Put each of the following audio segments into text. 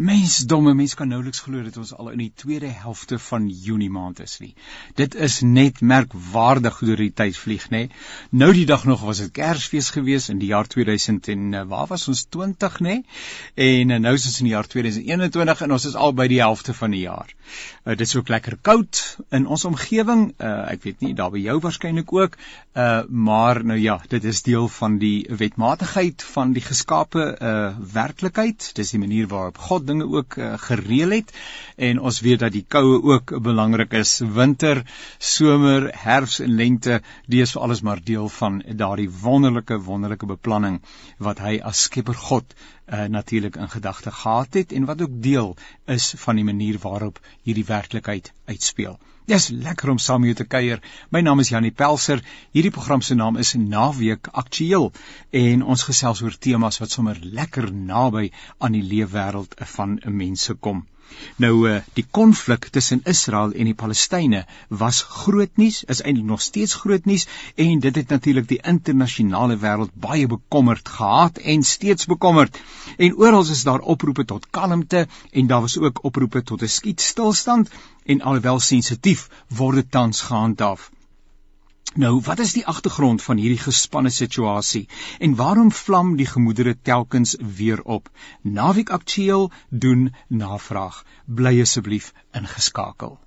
Mensdomme, mens kan nouliks glo dat ons al in die tweede helfte van Junie maand is nie. Dit is net merkwaardig hoe die tyd vlieg, nê. Nou die dag nog was dit Kersfees gewees in die jaar 2000 en uh, waar was ons 20, nê? En uh, nou is ons in die jaar 2021 en ons is al by die helfte van die jaar. Uh, dit is ook lekker koud in ons omgewing. Uh, ek weet nie daar by jou waarskynlik ook, uh, maar nou ja, dit is deel van die wetmatigheid van die geskape uh, werklikheid. Dis die manier waarop God dinge ook uh, gereël het en ons weet dat die koue ook belangrik is. Winter, somer, herfs en lente, dis vir alles maar deel van daardie wonderlike wonderlike beplanning wat hy as Skepper God uh, natuurlik in gedagte gehad het en wat ook deel is van die manier waarop hierdie werklikheid uitspeel. Dis lekker om saam met jou te kuier. My naam is Janie Pelser. Hierdie program se naam is Naweek Aktueel en ons gesels oor temas wat sommer lekker naby aan die leefwêreld van mense kom. Nou uh, die konflik tussen Israel en die Palestynë was groot nuus, is eintlik nog steeds groot nuus en dit het natuurlik die internasionale wêreld baie bekommerd gehad en steeds bekommerd. En oral is daar oproepe tot kalmte en daar was ook oproepe tot 'n skietstilstand en alhoewel sensitief word dit tans gehandhaaf. Nou, wat is die agtergrond van hierdie gespanne situasie en waarom vlam die gemoedere telkens weer op? Naweek Aktueel doen navraag. Bly asseblief ingeskakel.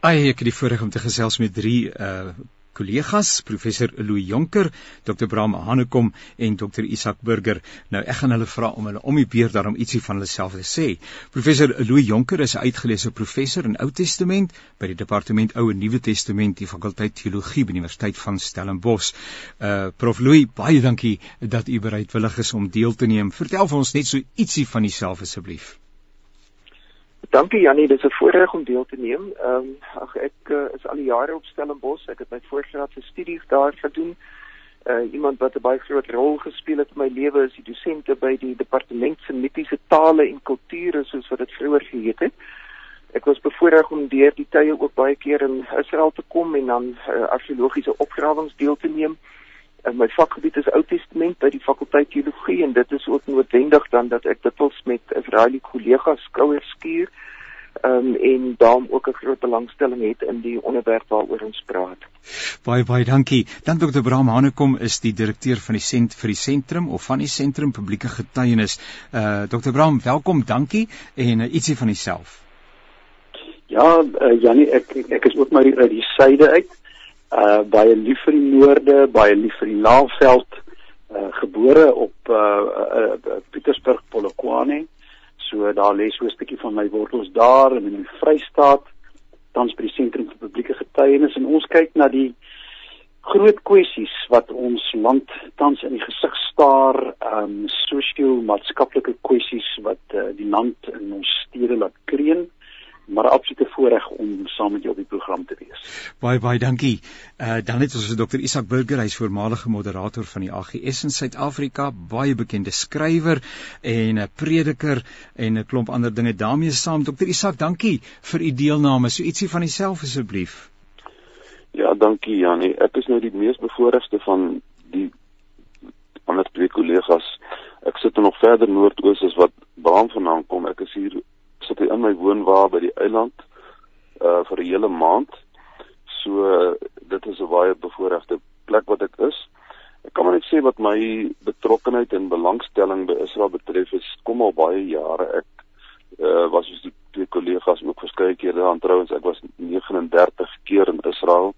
Ai, ek het die voorreg om te gesels met drie uh kollegas, professor Louis Jonker, Dr. Bram Hanekom en Dr. Isak Burger. Nou ek gaan hulle vra om hulle om die beurt daarom ietsie van hulle self te sê. Professor Louis Jonker is 'n uitgeleese professor in Ou Testament by die Departement Ou en Nuwe Testament, die fakulteit teologie by die Universiteit van Stellenbosch. Uh Prof Louis, baie dankie dat u bereidwillig is om deel te neem. Vertel vir ons net so ietsie van uself asseblief. Dankie Jannie, dis 'n voorreg om deel te neem. Ehm um, ag ek uh, is al die jare op Stellenbosch. Ek het my voorgraadse studies daar gedoen. Uh iemand wat 'n baie groot rol gespeel het in my lewe is die dosente by die departement semitiese tale en kulture soos wat dit vroeër geheet het. Ek was bevoorreg om deur die tye ook baie keer in Israel te kom en dan uh, argeologiese opgrawings deel te neem. En my vakgebied is Ou Testament by die fakulteit teologie en dit is ook noodwendig dan dat ek dikwels met Israeliese kollegas skouers skuur um, en daarom ook 'n groot belangstelling het in die onderwerp waaroor ons praat. Baie baie dankie. Dan Dr. Bram Hanekom is die direkteur van die sent vir die sentrum of van die sentrum publieke getuienis. Uh Dr. Bram, welkom, dankie en uh, ietsie van jouself. Ja, uh, Janie, ek ek is ook maar uit die suide uit uh baie lief vir die noorde, baie lief vir die Laagveld, uh gebore op uh, uh, uh Pietersburg Polokwane. So daar lê so 'n stukkie van my wortels daar in die Vrystaat, tans by die sentrum vir publieke getuienis en ons kyk na die groot kwessies wat ons land tans in die gesig staar, um sosio-maatskaplike kwessies wat uh, die land in ons stede laat kreun maar absolute voorreg om saam met jou op die program te wees. Baie baie dankie. Uh dan het ons Dr. Isak Burger, hy's voormalige moderator van die AGS in Suid-Afrika, baie bekende skrywer en 'n prediker en 'n klomp ander dinge daarmee saam. Dr. Isak, dankie vir u deelname. So ietsie van jouself asseblief. Ja, dankie Janie. Ek is nou die mees bevoorregte van die ander twee kollegas. Ek sit nog verder noordoos as wat Bram vandaan kom. Ek is hier sit hy in my woonwa by die eiland uh vir 'n hele maand. So uh, dit is 'n baie bevoordeelde plek wat ek is. Ek kan maar net sê wat my betrokkeheid en belangstelling by Israel betref is kom al baie jare. Ek uh was soos die twee kollegas ook verskeie kere daar trouens ek was 39 keer in Israel.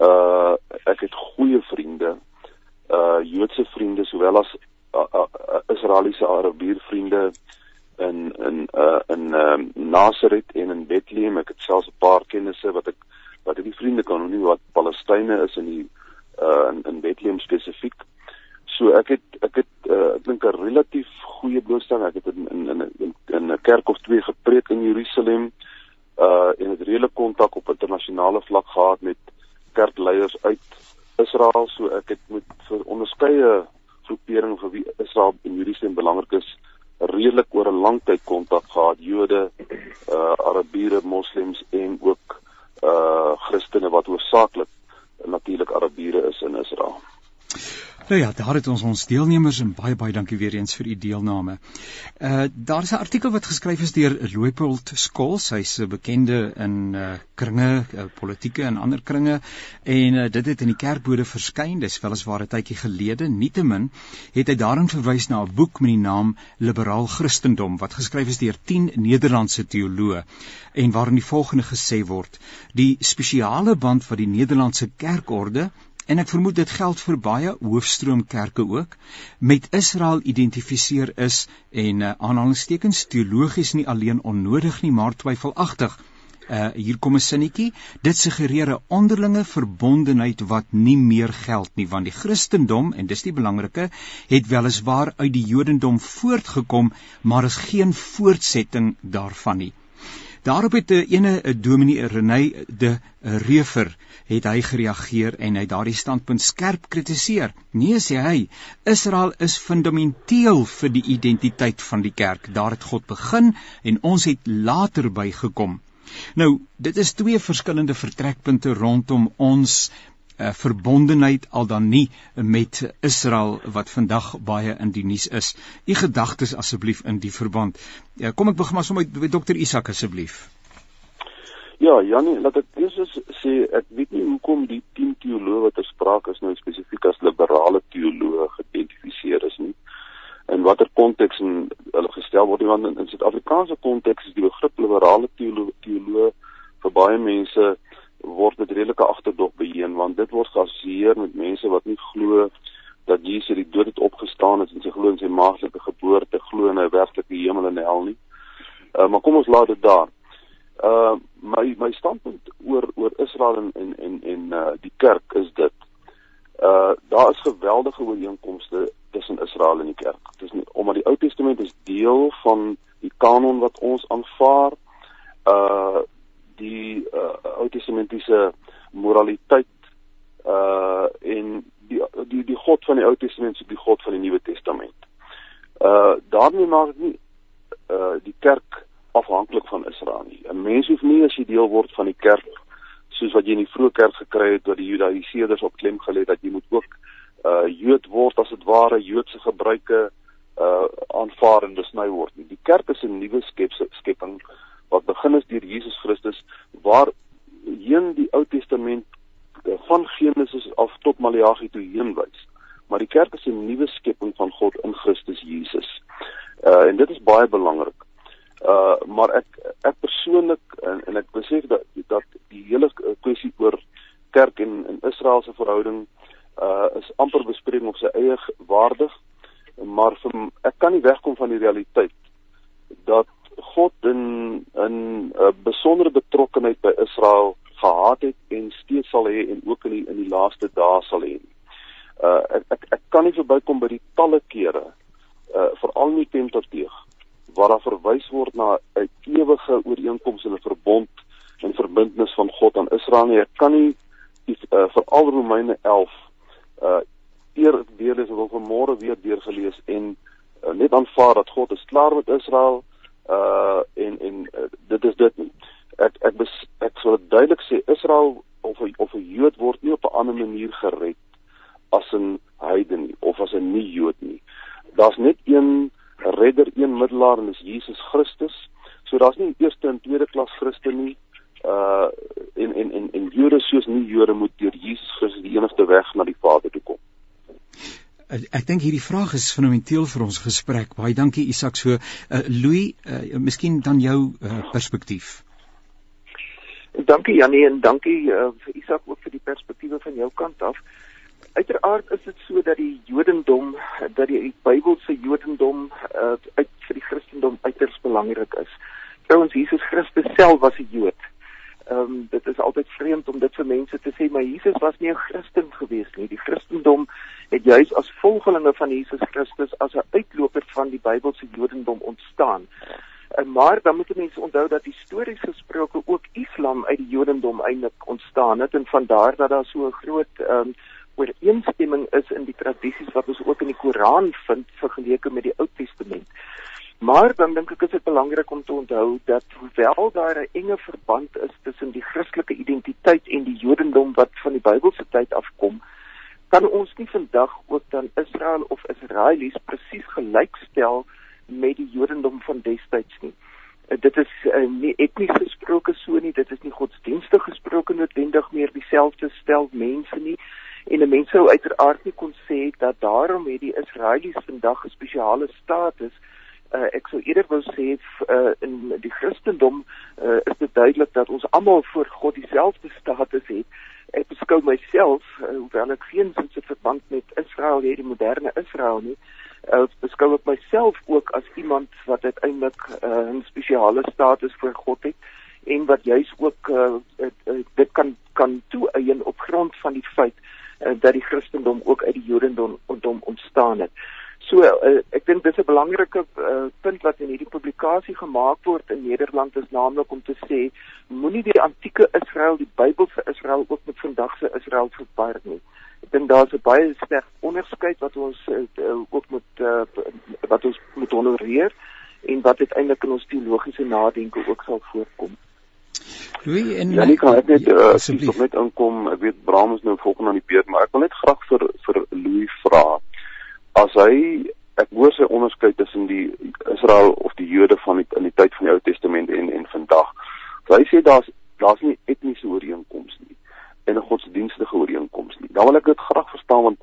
Uh ek het goeie vriende, uh Joodse vriende sowel as uh, uh, Israeliese Arabier vriende in in uh in uh, Nazareth en in Bethlehem. Ek het selfs 'n paar kennisse wat ek wat ek die vriende kan noem wat Palestynë is in die uh in, in Bethlehem spesifiek. So ek het ek het uh, ek dink 'n relatief goeie blootstelling. Ek het in in in in, in 'n kerk of twee gepreek in Jerusalem uh en het reële kontak op internasionale vlak gehad met kerkleiers uit Israel. So ek het met vir onderskeie groeperinge vir wie Israel en Jerusalem belangrik is redelik oor 'n lang tyd kontak gehad Jode, uh Arabiere, Moslems en ook uh Christene wat hoofsaaklik natuurlik Arabiere is in Israel. Nou ja, daar het ons ons deelnemers en baie baie dankie weer eens vir u deelname. Uh daar is 'n artikel wat geskryf is deur Loopold Skols. Hy's 'n bekende in uh kringe, uh, politieke en ander kringe en uh, dit het in die kerkbode verskyn. Dis weliswaar 'n tydjie gelede. Nietemin het hy daarin verwys na 'n boek met die naam Liberaal Christendom wat geskryf is deur 10 Nederlandse teoloë en waarin die volgende gesê word: Die spesiale band wat die Nederlandse kerkorde en ek vermoed dit geld vir baie hoofstroomkerke ook. Met Israel identifiseer is en uh, aanhalingstekens teologies nie alleen onnodig nie maar twyfelagtig Uh, hier kom 'n sinnetjie. Dit suggereer 'n onderlinge verbondenheid wat nie meer geld nie want die Christendom en dis die belangrike het weliswaar uit die Jodendom voortgekom maar is geen voortsetting daarvan nie Daarop het 'n eh, ene 'n eh, dominee Renay de Refer het hy gereageer en hy daardie standpunt skerp kritiseer. Nee sê hy, Israel is fundamenteel vir die identiteit van die kerk. Daar het God begin en ons het later bygekom. Nou, dit is twee verskillende vertrekpunte rondom ons uh, verbondenheid al dan nie met Israel wat vandag baie in die nuus is. U gedagtes asseblief in die verband. Uh, kom ek begin maar sommer met dokter Isak asseblief. Ja, Janie, laat ek eers sê ek weet nie hoekom die 10 teoloë wat ter sprake is nou spesifiek as liberale teoloë geïdentifiseer is nie. In watter konteks hulle gestel word want in Suid-Afrikaanse konteks is die begrip liberale teoloë teoloë vir baie mense word dit redelike agterdog beheen want dit word geassosieer met mense wat nie glo dat Jesus uit die dood het opgestaan het en sy glo in sy maagtelike geboorte, glo in 'n werklike hemel en hel nie. Uh, maar kom ons laat dit daar. Uh my my standpunt oor oor Israel en en en, en uh die kerk is dit. Uh daar is geweldige ooreenkomste tussen Israel en die kerk. Dit is nie omdat die Ou Testament is deel van die kanon wat ons aanvaar. Uh die uh, Ou Testamentiese moraliteit uh en die die die God van die Ou Testament is die God van die Nuwe Testament. Uh daarmee maak dit nie uh die kerk afhanklik van Israel nie. 'n Mens hoef nie as jy deel word van die kerk soos wat jy in die vroeë kerk gekry het wat die Judaiseerders op klem gelê het dat jy moet ook uh Jood word as dit ware Joodse gebruike uh aanvaar en besny word nie. Die kerk is 'n nuwe skepping wat begin is deur Jesus Christus waar heen die Ou Testament eh, van Genesis af tot Maleagi toe heen wys. Maar die kerk is 'n nuwe skepping van God in Christus Jesus. Uh en dit is baie belangrik. Uh maar ek ek persoonlik en, en ek besef dat dat die hele kwessie oor kerk en en Israel se verhouding uh is amper bespreking op sy eie waardig maar vir ek kan nie wegkom van die realiteit dat God in in 'n uh, besondere betrokkenheid by Israel gehad het en steeds sal hê en ook in die in die laaste dae sal hê. Uh ek, ek ek kan nie verbykom by die talle kere uh veral nie Pentateuch waar daar verwys word na 'n ewige ooreenkoms en 'n verbond en verbintenis van God aan Israel nie. Ek kan nie uh veral Romeine 11 uh eer deel is wat vanmôre weer deurgelees en uh, net aanvaar dat God is klaar met Israel uh en en uh, dit is dit nie. Ek ek bes, ek sou duidelik sê Israel of of 'n Jood word nie op 'n ander manier gered as 'n heiden of as 'n nie Jood nie. Daar's net een redder, een middelaar en dis Jesus Christus. So daar's nie eerste en tweede klas Christen nie. Uh en en en en Jode soos nie Jode moet deur Jesus Christus die enigste weg na die Vader toe kom ek dink hierdie vraag is fundamenteel vir ons gesprek. Baie dankie Isak. So uh, Louis, uh, miskien dan jou uh, perspektief. Dankie Janie en dankie uh, vir Isak ook vir die perspektiewe van jou kant af. Uiteraard is dit so dat die Jodendom, dat die Bybelse Jodendom uh, uit vir die Christendom uiters belangrik is. Trouwens Jesus Christus self was 'n Jood. Ehm um, dit is altyd vreemd om dit vir mense te sê, maar Jesus was nie 'n Christen gewees nie. Die Christendom het juis as volgelinge van Jesus Christus as 'n uitloper van die Bybelse Jodendom ontstaan. En maar dan moet mense onthou dat histories gesproke ook Islam uit die Jodendom eintlik ontstaan het en van daar dat daar so 'n groot ehm um, ooreenstemming is in die tradisies wat ons ook in die Koran vind vergeleke met die Ou Testament. Maar dan dink ek is dit belangrik om te onthou dat hoewel daar 'n enge verband is tussen die Christelike identiteit en die Jodendom wat van die Bybelse tyd afkom, kan ons nie vandag ook dan Israel of Israelies presies gelykstel met die Jodendom van destyds nie. Uh, dit is uh, nie etnies gesproke so nie, dit is nie godsdienstig gesproke noodwendig meer dieselfde stel mense nie. En mense sou uiteraard nie kon sê dat daarom het die Israelies vandag 'n spesiale status uh, ek sou eerder wou sê uh, in die Christendom uh, is dit duidelik dat ons almal voor God dieselfde status het. Ek beskou myself, uh, hoewel ek geen sinse verband met Israel het, die moderne Israel nie, uh, beskou ek myself ook as iemand wat uiteindelik uh, 'n spesiale status voor God het en wat juis ook uh, uh, uh, dit kan kan toeëien op grond van die feit uh, dat die Christendom ook uit die Jodendom ontstaan het. So uh, ek dink dis 'n belangrike uh, punt wat in hierdie publikasie gemaak word in Nederland is naamlik om te sê moenie die antieke Israel, die Bybelse Israel ook met vandag se Israel verwar nie. Ek dink daar's 'n baie sterk onderskeid wat ons uh, moet honoreer en wat uiteindelik in ons teologiese nadenke ook sal voorkom. Louis en Ja, ek kan net uh, asseblief net inkom. Ek weet Bram is nou volgende aan die beurt, maar ek wil net graag vir vir Louis vra as hy ek hoor sy onderskeid tussen die Israel of die Jode van die, in die tyd van die Ou Testament en en vandag. So hy sê daar's daar's nie etniese ooreenkomste nie en 'n godsdienstige ooreenkomste nie. Dan wil ek dit graag verstaan want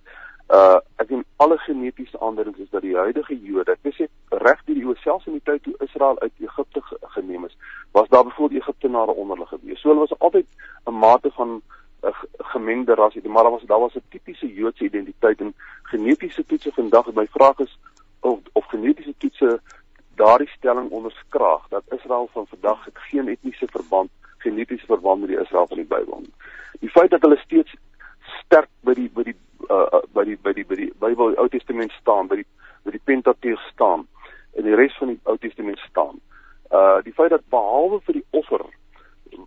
uh ek sien alle genetiese aanduidings is dat die huidige Jode, ek sê reg deur die selfs in die tyd toe Israel uit Egipte geneem is, was daar byvoorbeeld Egiptenare onder hulle gewees. So hulle was altyd 'n mate van 'n gemengde ras maar daar was daar was 'n tipiese Joodse identiteit en genetiese toetse vandag. My vraag is of of genetiese toetse daardie stelling onderskraag dat Israel van vandag geen etniese verband, genetiese verband met die Israel van die Bybel nie. Die feit dat hulle steeds sterk by die by die uh, by die by die by die Bybel Ou Testament staan, by die by die Pentateeg staan en die res van die Ou Testament staan. Uh die feit dat behalwe vir die offer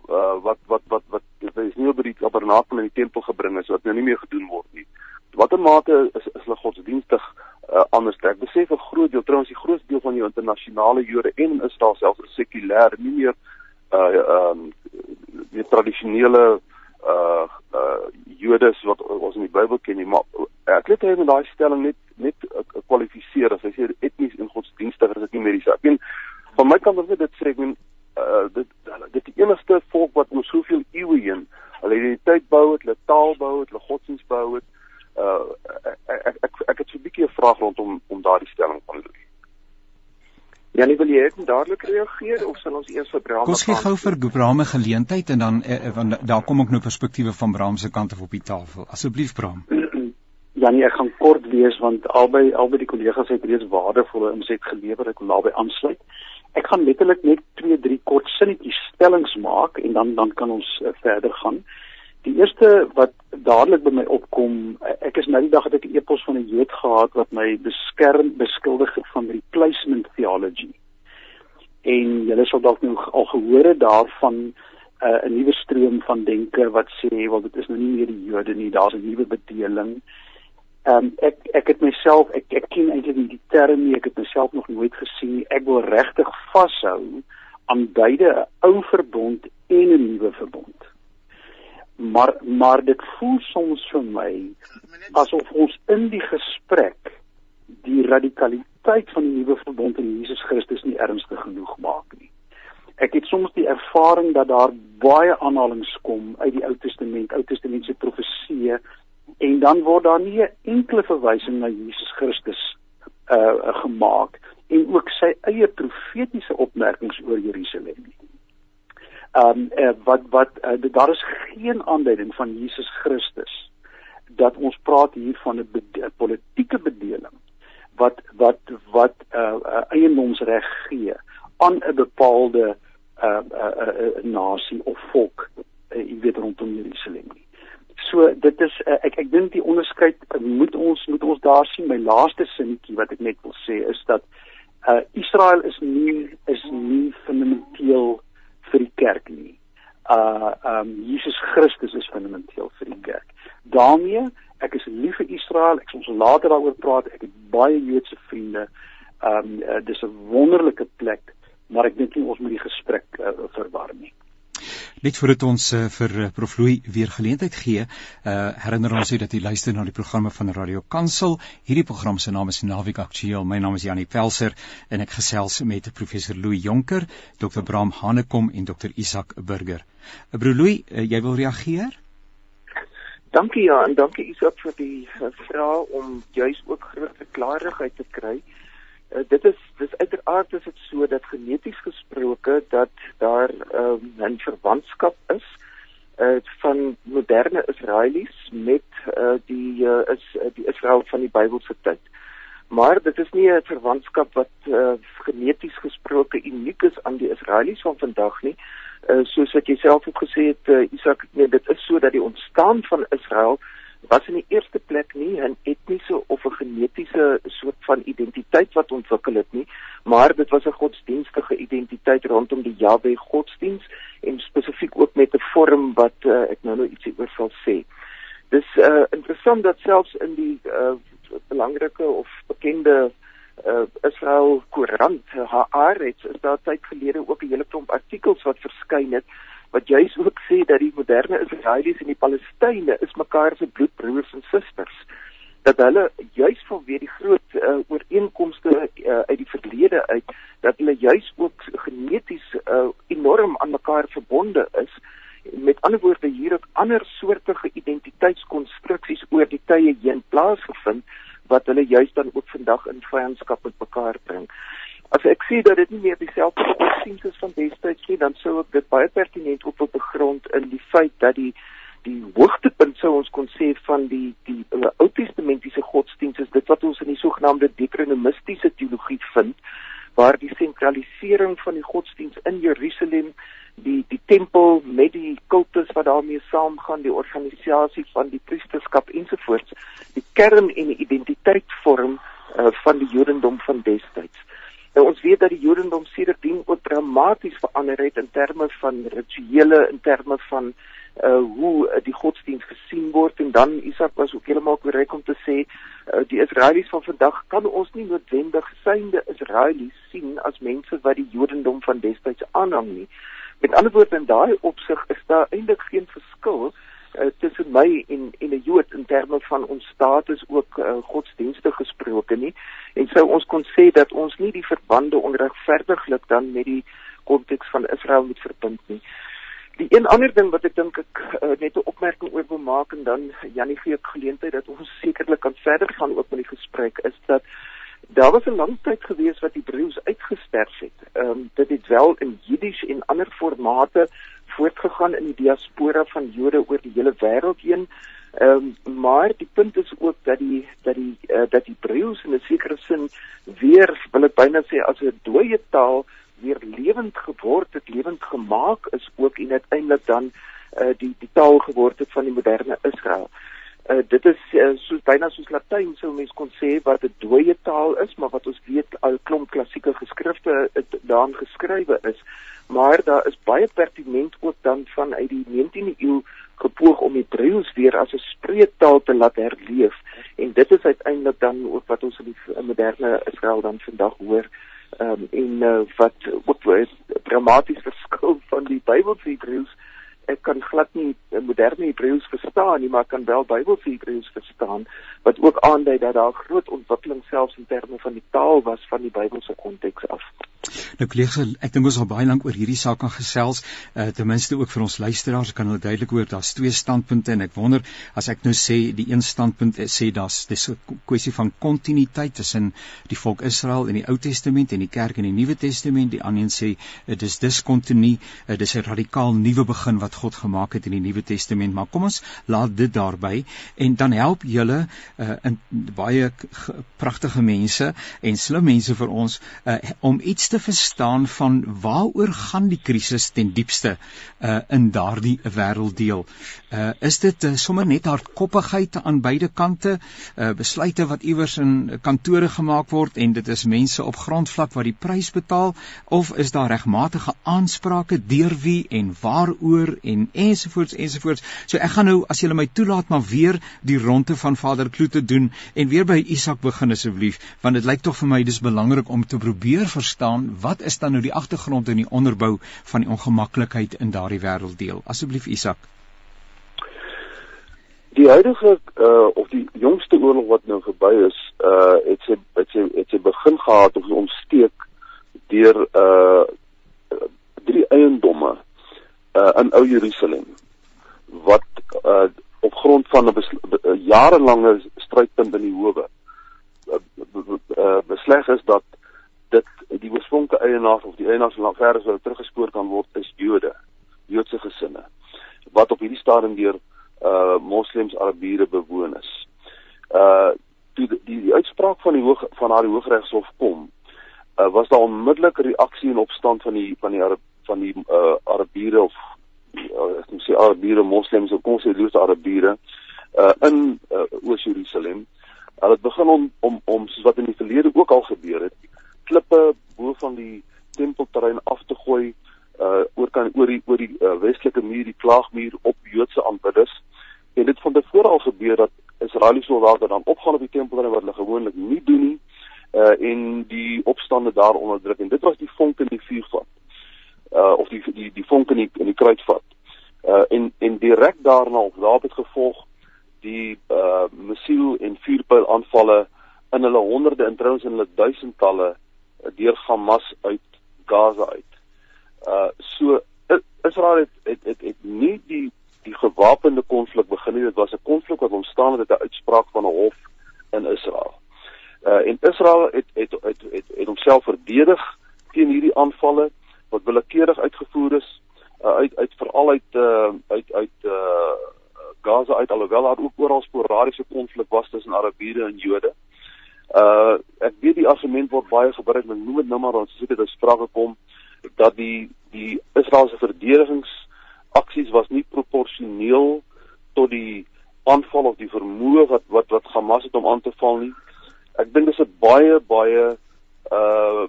uh, wat wat wat wat is nie oor die tabernakel in die tempel gebring is wat nou nie meer gedoen word nie. Watter mate is is hulle godsdienstig uh, anders? Ek besef 'n groot deel trouens die groot deel van die internasionale Jode en in Israel self is sekulêr, nie meer uh ehm um, die tradisionele uh uh Jodes wat ons in die Bybel ken nie, maar ek het net daai stelling net net kwalifiseer as hy sê etnies en godsdienstig is dit nie meer die saak nie. Van my kant af net dit sê ek min uh dit dit die enigste volk wat ons soveel eeue heen hulle identiteit bou het, hulle taal bou het, hulle godsdienst bou het. Uh ek ek ek, ek het so 'n bietjie 'n vraag rondom om daardie stelling van Louis. Ja, nie wil jy net dadelik reageer of sal ons eers vir Bram? Kom gee gou vir Bram 'n geleentheid en dan eh, want daar kom ook nou perspektiewe van Bram se kant af op die tafel. Asseblief Bram. Ja nee, ek gaan kort wees want albei albei die kollegas het reeds waardevolle inset gelewer. Ek wil naby aansluit. Ek gaan letterlik net twee drie kort sinnetjies stellings maak en dan dan kan ons uh, verder gaan. Die eerste wat dadelik by my opkom, uh, ek is nou die dag het ek 'n e-pos van 'n Jood gehad wat my beskerm beskuldig het van replacement theology. En julle sal dalk nou al gehoor het daarvan uh, 'n nuwe stroom van denke wat sê wel dit is nou nie meer die Jode nie, daar's 'n nuwe bedeling. Ehm um, ek ek het myself ek ek ken eintlik nie die term nie, ek het myself nog nooit gesien nie. Ek wil regtig vashou aan beide 'n ou verbond en 'n nuwe verbond. Maar maar dit voel soms vir my asof ons in die gesprek die radikaliteit van die nuwe verbond in Jesus Christus nie ernstig genoeg maak nie. Ek het soms die ervaring dat daar baie aanhalinge kom uit die Ou Testament, Ou Testamentiese profesieë en dan word daar nie 'n enkele verwysing na Jesus Christus uh gemaak en ook sy eie profetiese opmerkings oor Jerusalem nie. Um uh, wat wat uh, daar is geen aanduiding van Jesus Christus dat ons praat hier van 'n bede politieke bedeling wat wat wat uh, uh, eiendomsreg gee aan 'n bepaalde uh, uh, uh, nasie of volk uh, jy weet rondom Jerusalem nie. So dit is uh, ek ek dink die onderskeid uh, moet ons moet ons daar sien. My laaste sinnetjie wat ek net wil sê is dat uh Israel is nie is nie fundamenteel vir die kerk nie. Uh um Jesus Christus is fundamenteel vir die kerk. daarmee ek is lief vir Israel. Ek sal ons later daaroor praat. Ek het baie Joodse vriende. Um uh, dis 'n wonderlike plek, maar ek dink nie ons moet die gesprek uh, verwar nie. Net voordat ons uh, vir uh, Prof Louw weer geleentheid gee, uh, herinner ons u dat u luister na die programme van Radio Kansel. Hierdie program se naam is Naweek Aktueel. My naam is Janie Pelser en ek gesels met professor Louw Jonker, Dr Bram Hanekom en Dr Isak Burger. Uh, Broer Louw, uh, jy wil reageer? Dankie ja, en dankie Isak vir die vraag om juis ook groter klarigheid te kry. Uh, dit is dis uiteraard is dit so dat geneties gesproke dat daar um, 'n verwantskap is uh, van moderne Israelies met uh, die uh, is uh, die Israel van die Bybelse tyd. Maar dit is nie 'n verwantskap wat uh, geneties gesproke uniek is aan die Israelies van vandag nie. Uh, soos ek jouself ook gesê het, uh, Isak, nee, dit is so dat die ontstaan van Israel was in die eerste plek nie 'n etniese of 'n genetiese soort van identiteit wat ontwikkel het nie, maar dit was 'n godsdienstige identiteit rondom die Jahwe godsdiens en spesifiek ook met 'n vorm wat uh, ek nou nou ietsie oor sal sê. Dis uh interessant dat selfs in die uh belangrike of bekende uh Israel Koerant Haaretz is daar tyd gelede ook 'n hele klomp artikels wat verskyn het wat juis ook sê dat die moderne Israelies en die Palestynë is mekaar se bloedbroers en susters dat hulle juis vanweë die groot uh, ooreenkomste uh, uit die verlede uit dat hulle juis ook geneties uh, enorm aan mekaar verbonde is met ander woorde hier het ander soortige identiteitskonstruksies oor die tye heen plaasgevind wat hulle juis dan ook vandag in vyandskap met mekaar bring. As ek sê dat dit nie meer dieselfde godsdienst is van destyds nie, dan sou ek dit baie pertinent op op grond in die feit dat die die hoogtepunt sou ons kon sê van die die uh, Ou Testamentiese godsdienst is dit wat ons in die sogenaamde Deuteronomistiese teologie vind, waar die sentralisering van die godsdienst in Jerusalem, die die tempel met die kultus wat daarmee saamgaan, die organisasie van die priesterskap ensovoorts, die kern en die identiteit vorm uh, van die Jodendom van destyds. Nou ons weet dat die Jodendom sedertdien ook dramaties verander het in terme van rituele, in terme van uh hoe uh, die godsdienst gesien word en dan Isak was ook heeltemal korrek om te sê uh, die Israelies van vandag kan ons nie noodwendig synde Israelies sien as mense wat die Jodendom van destyds aanhang nie. Met ander woorde in daai opsig is daar eintlik geen verskil uh, tussen my en en 'n Jood in terme van ons status ook uh, godsdienstig gesproke nie en sou ons kon sê dat ons nie die verbande onregverdiglik dan met die konteks van Israel moet verbind nie. Die een ander ding wat ek dink ek uh, net 'n opmerking oor wil maak en dan Janie gee ek geleentheid dat ons sekerlik kan verder gaan ook met die gesprek is dat daar was 'n lang tyd gewees wat Hebreëus uitgesterf het. Ehm um, dit het wel in Jiddisch en ander formate voortgegaan in die diaspora van Jode oor die hele wêreld heen. Ehm um, maar die punt is ook dat die dat die uh, dat die Hebreëus in 'n sekere sin weer wil ek byna sê as 'n dooie taal weer lewend geword het, lewend gemaak is ook en uiteindelik dan uh, die die taal geword het van die moderne Israel. Uh, dit is uh, soos byna soos Latyn sou mens kon sê wat 'n dooie taal is, maar wat ons weet al klomp klassieke geskrifte daarin geskrywe is maar daar is baie pertinent ook dan van uit die 19de eeu gepoog om Hebreëus weer as 'n spreektaal te laat herleef. En dit is uiteindelik dan ook wat ons in die moderne Israel dan vandag hoor um, en uh, wat ook 'n dramatiese verskil van die Bybelse Hebreëus ek kan glad nie moderne Hebreëus verstaan nie maar kan wel Bybelse Hebreëus verstaan wat ook aandui dat daar groot ontwikkeling selfs in terme van die taal was van die Bybelse konteks af. Nou kollegas, ek dink ons al baie lank oor hierdie saak kan gesels, uh, ten minste ook vir ons luisteraars kan hulle duidelik hoor daar's twee standpunte en ek wonder as ek nou sê die een standpunt sê daar's dis 'n kwessie van kontinuïteit tussen die volk Israel in die Ou Testament en die kerk in die Nuwe Testament. Die ander een sê dit is diskontinu, uh, dis 'n radikaal nuwe begin wat God gemaak het in die Nuwe Testament. Maar kom ons laat dit daarby en dan help julle uh, in baie pragtige mense en slim mense vir ons uh, om iets te verstaan van waaroor gaan die krisis ten diepste uh, in daardie wêrelddeel. Uh, is dit uh, sommer net hardkoppigheid aan beide kante, uh, besluite wat iewers in kantore gemaak word en dit is mense op grondvlak wat die prys betaal of is daar regmatige aansprake deur wie en waaroor en ensovoorts ensovoorts. So ek gaan nou as julle my toelaat maar weer die ronde van Vader Kloete doen en weer by Isak begin asseblief want dit lyk tog vir my dis belangrik om te probeer verstaan wat is dan nou die agtergrond en die onderbou van die ongemaklikheid in daardie wêrelddeel? Asseblief Isak. Die huidige uh of die jongste oorlog wat nou verby is, uh het sy het sy het sy begin gehad of ontsteek deur uh drie eiendomme uh in Ou Jerusalem wat uh op grond van 'n jarelange strydpunt in die howe uh, besleg is dat dit die oorspronklike eienaars of die eienaars van verder sou teruggespoor kan word is Jode, Joodse gesinne wat op hierdie stadium deur uh moslems Arabiere bewoon is. Uh toe die, die, die uitspraak van die hoog van haar hooggeregshof kom, uh, was daar onmiddellik reaksie en opstand van die van die Arab, van die uh Arabiere of uh, ek moet sê Arabiere moslems of kom sê loos Arabiere uh in uh, Oos-Jerusalem. Hulle het begin om om om soos wat in die verlede ook al gebeur het, klippe bo van die tempelterrein af te gooi uh oor kan oor die oor die uh, westelike muur, die klaagmuur op Joodse aanbidders. En dit van tevore al gebeur dat Israeliese soldate dan opgaan op die tempelterrein wat hulle gewoonlik nie doen nie uh en die opstande daar onderdruk en dit was die vonk in die vuurvat uh of die die die vonk in die in die kruitvat uh en en direk daarna of daar het gevolg die uh missiel en vuurpyl aanvalle in hulle honderde en trouens in hulle duisendtalle uh, deur Hamas uit Gaza uit. Uh so Israel het het het, het nie die die gewapende konflik begin nie. Dit was 'n konflik wat ontstaan het uit 'n uitspraak van 'n hof in Israel. Uh en Israel het het het het, het, het homself verdedig teen hierdie aanvalle wat willekeurig uitgevoer is uh, uit uit veral uit uh, uit uit uh, Gaza uit alhoewel daar ook oral sporadiese konflik was tussen Arabiere en Jode. Uh ek weet die argument word baie gebruik, maar noem dit nou maar ons sê dit is sprake kom dat die die Israeliese verdedigingsaksies was nie proporsioneel tot die aanval of die vermoë wat wat wat Hamas het om aan te val nie. Ek dink dis 'n baie baie uh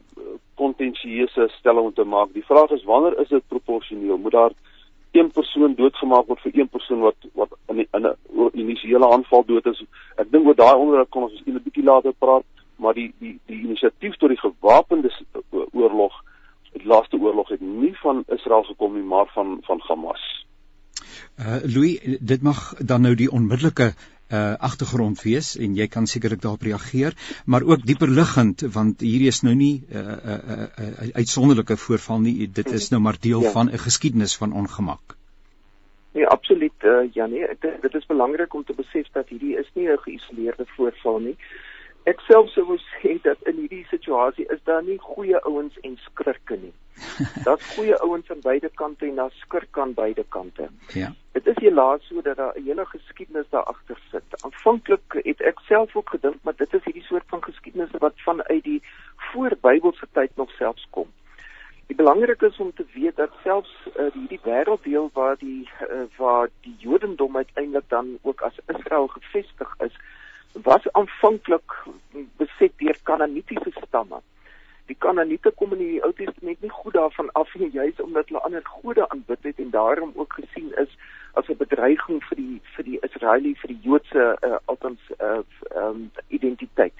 kontensieuse stelling om te maak. Die vraag is wanneer is dit proporsioneel? Moet daar een persoon doodgemaak word vir een persoon wat wat in 'n initiële aanval dood is? Ek dink oor daai onderwerp kon ons miskien 'n bietjie later praat, maar die die die inisiatief tot die gewapende oorlog, die laaste oorlog het nie van Israel gekom nie, maar van van Hamas. Uh Louis, dit mag dan nou die onmiddellike uh agtergrond wees en jy kan sekerlik daarop reageer, maar ook dieper liggend want hierdie is nou nie 'n uh, 'n uh, uh, uh, uitsonderlike voorval nie. Dit is nou maar deel ja. van 'n geskiedenis van ongemak. Nee, absoluut uh, Janie, dit, dit is belangrik om te besef dat hierdie is nie 'n geïsoleerde voorval nie. Ek self sou sê dat in hierdie situasie is daar nie goeie ouens en skurke nie. Daar's goeie ouens aan beide kante en daar's skurke aan beide kante. Ja. Dit is helaas so dat daar 'n hele geskiedenis daar agter sit. Aanvanklik het ek self ook gedink, maar dit is hierdie soort van geskiedenisse wat vanuit die voorbybelse tyd nog selfs kom. Die belangrik is om te weet dat selfs uh, hierdie wêrelddeel waar die uh, waar die Jodendom uiteindelik dan ook as Israel gevestig is, was aanvanklik beset deur Kanaanitiese stamme. Die Kanaaniete kom in die Ou Testament nie goed daarvan af nie, juis omdat hulle ander gode aanbid het en daarom ook gesien is as 'n bedreiging vir die vir die Israeliese vir die Joodse uh, althans uh, um, identiteit.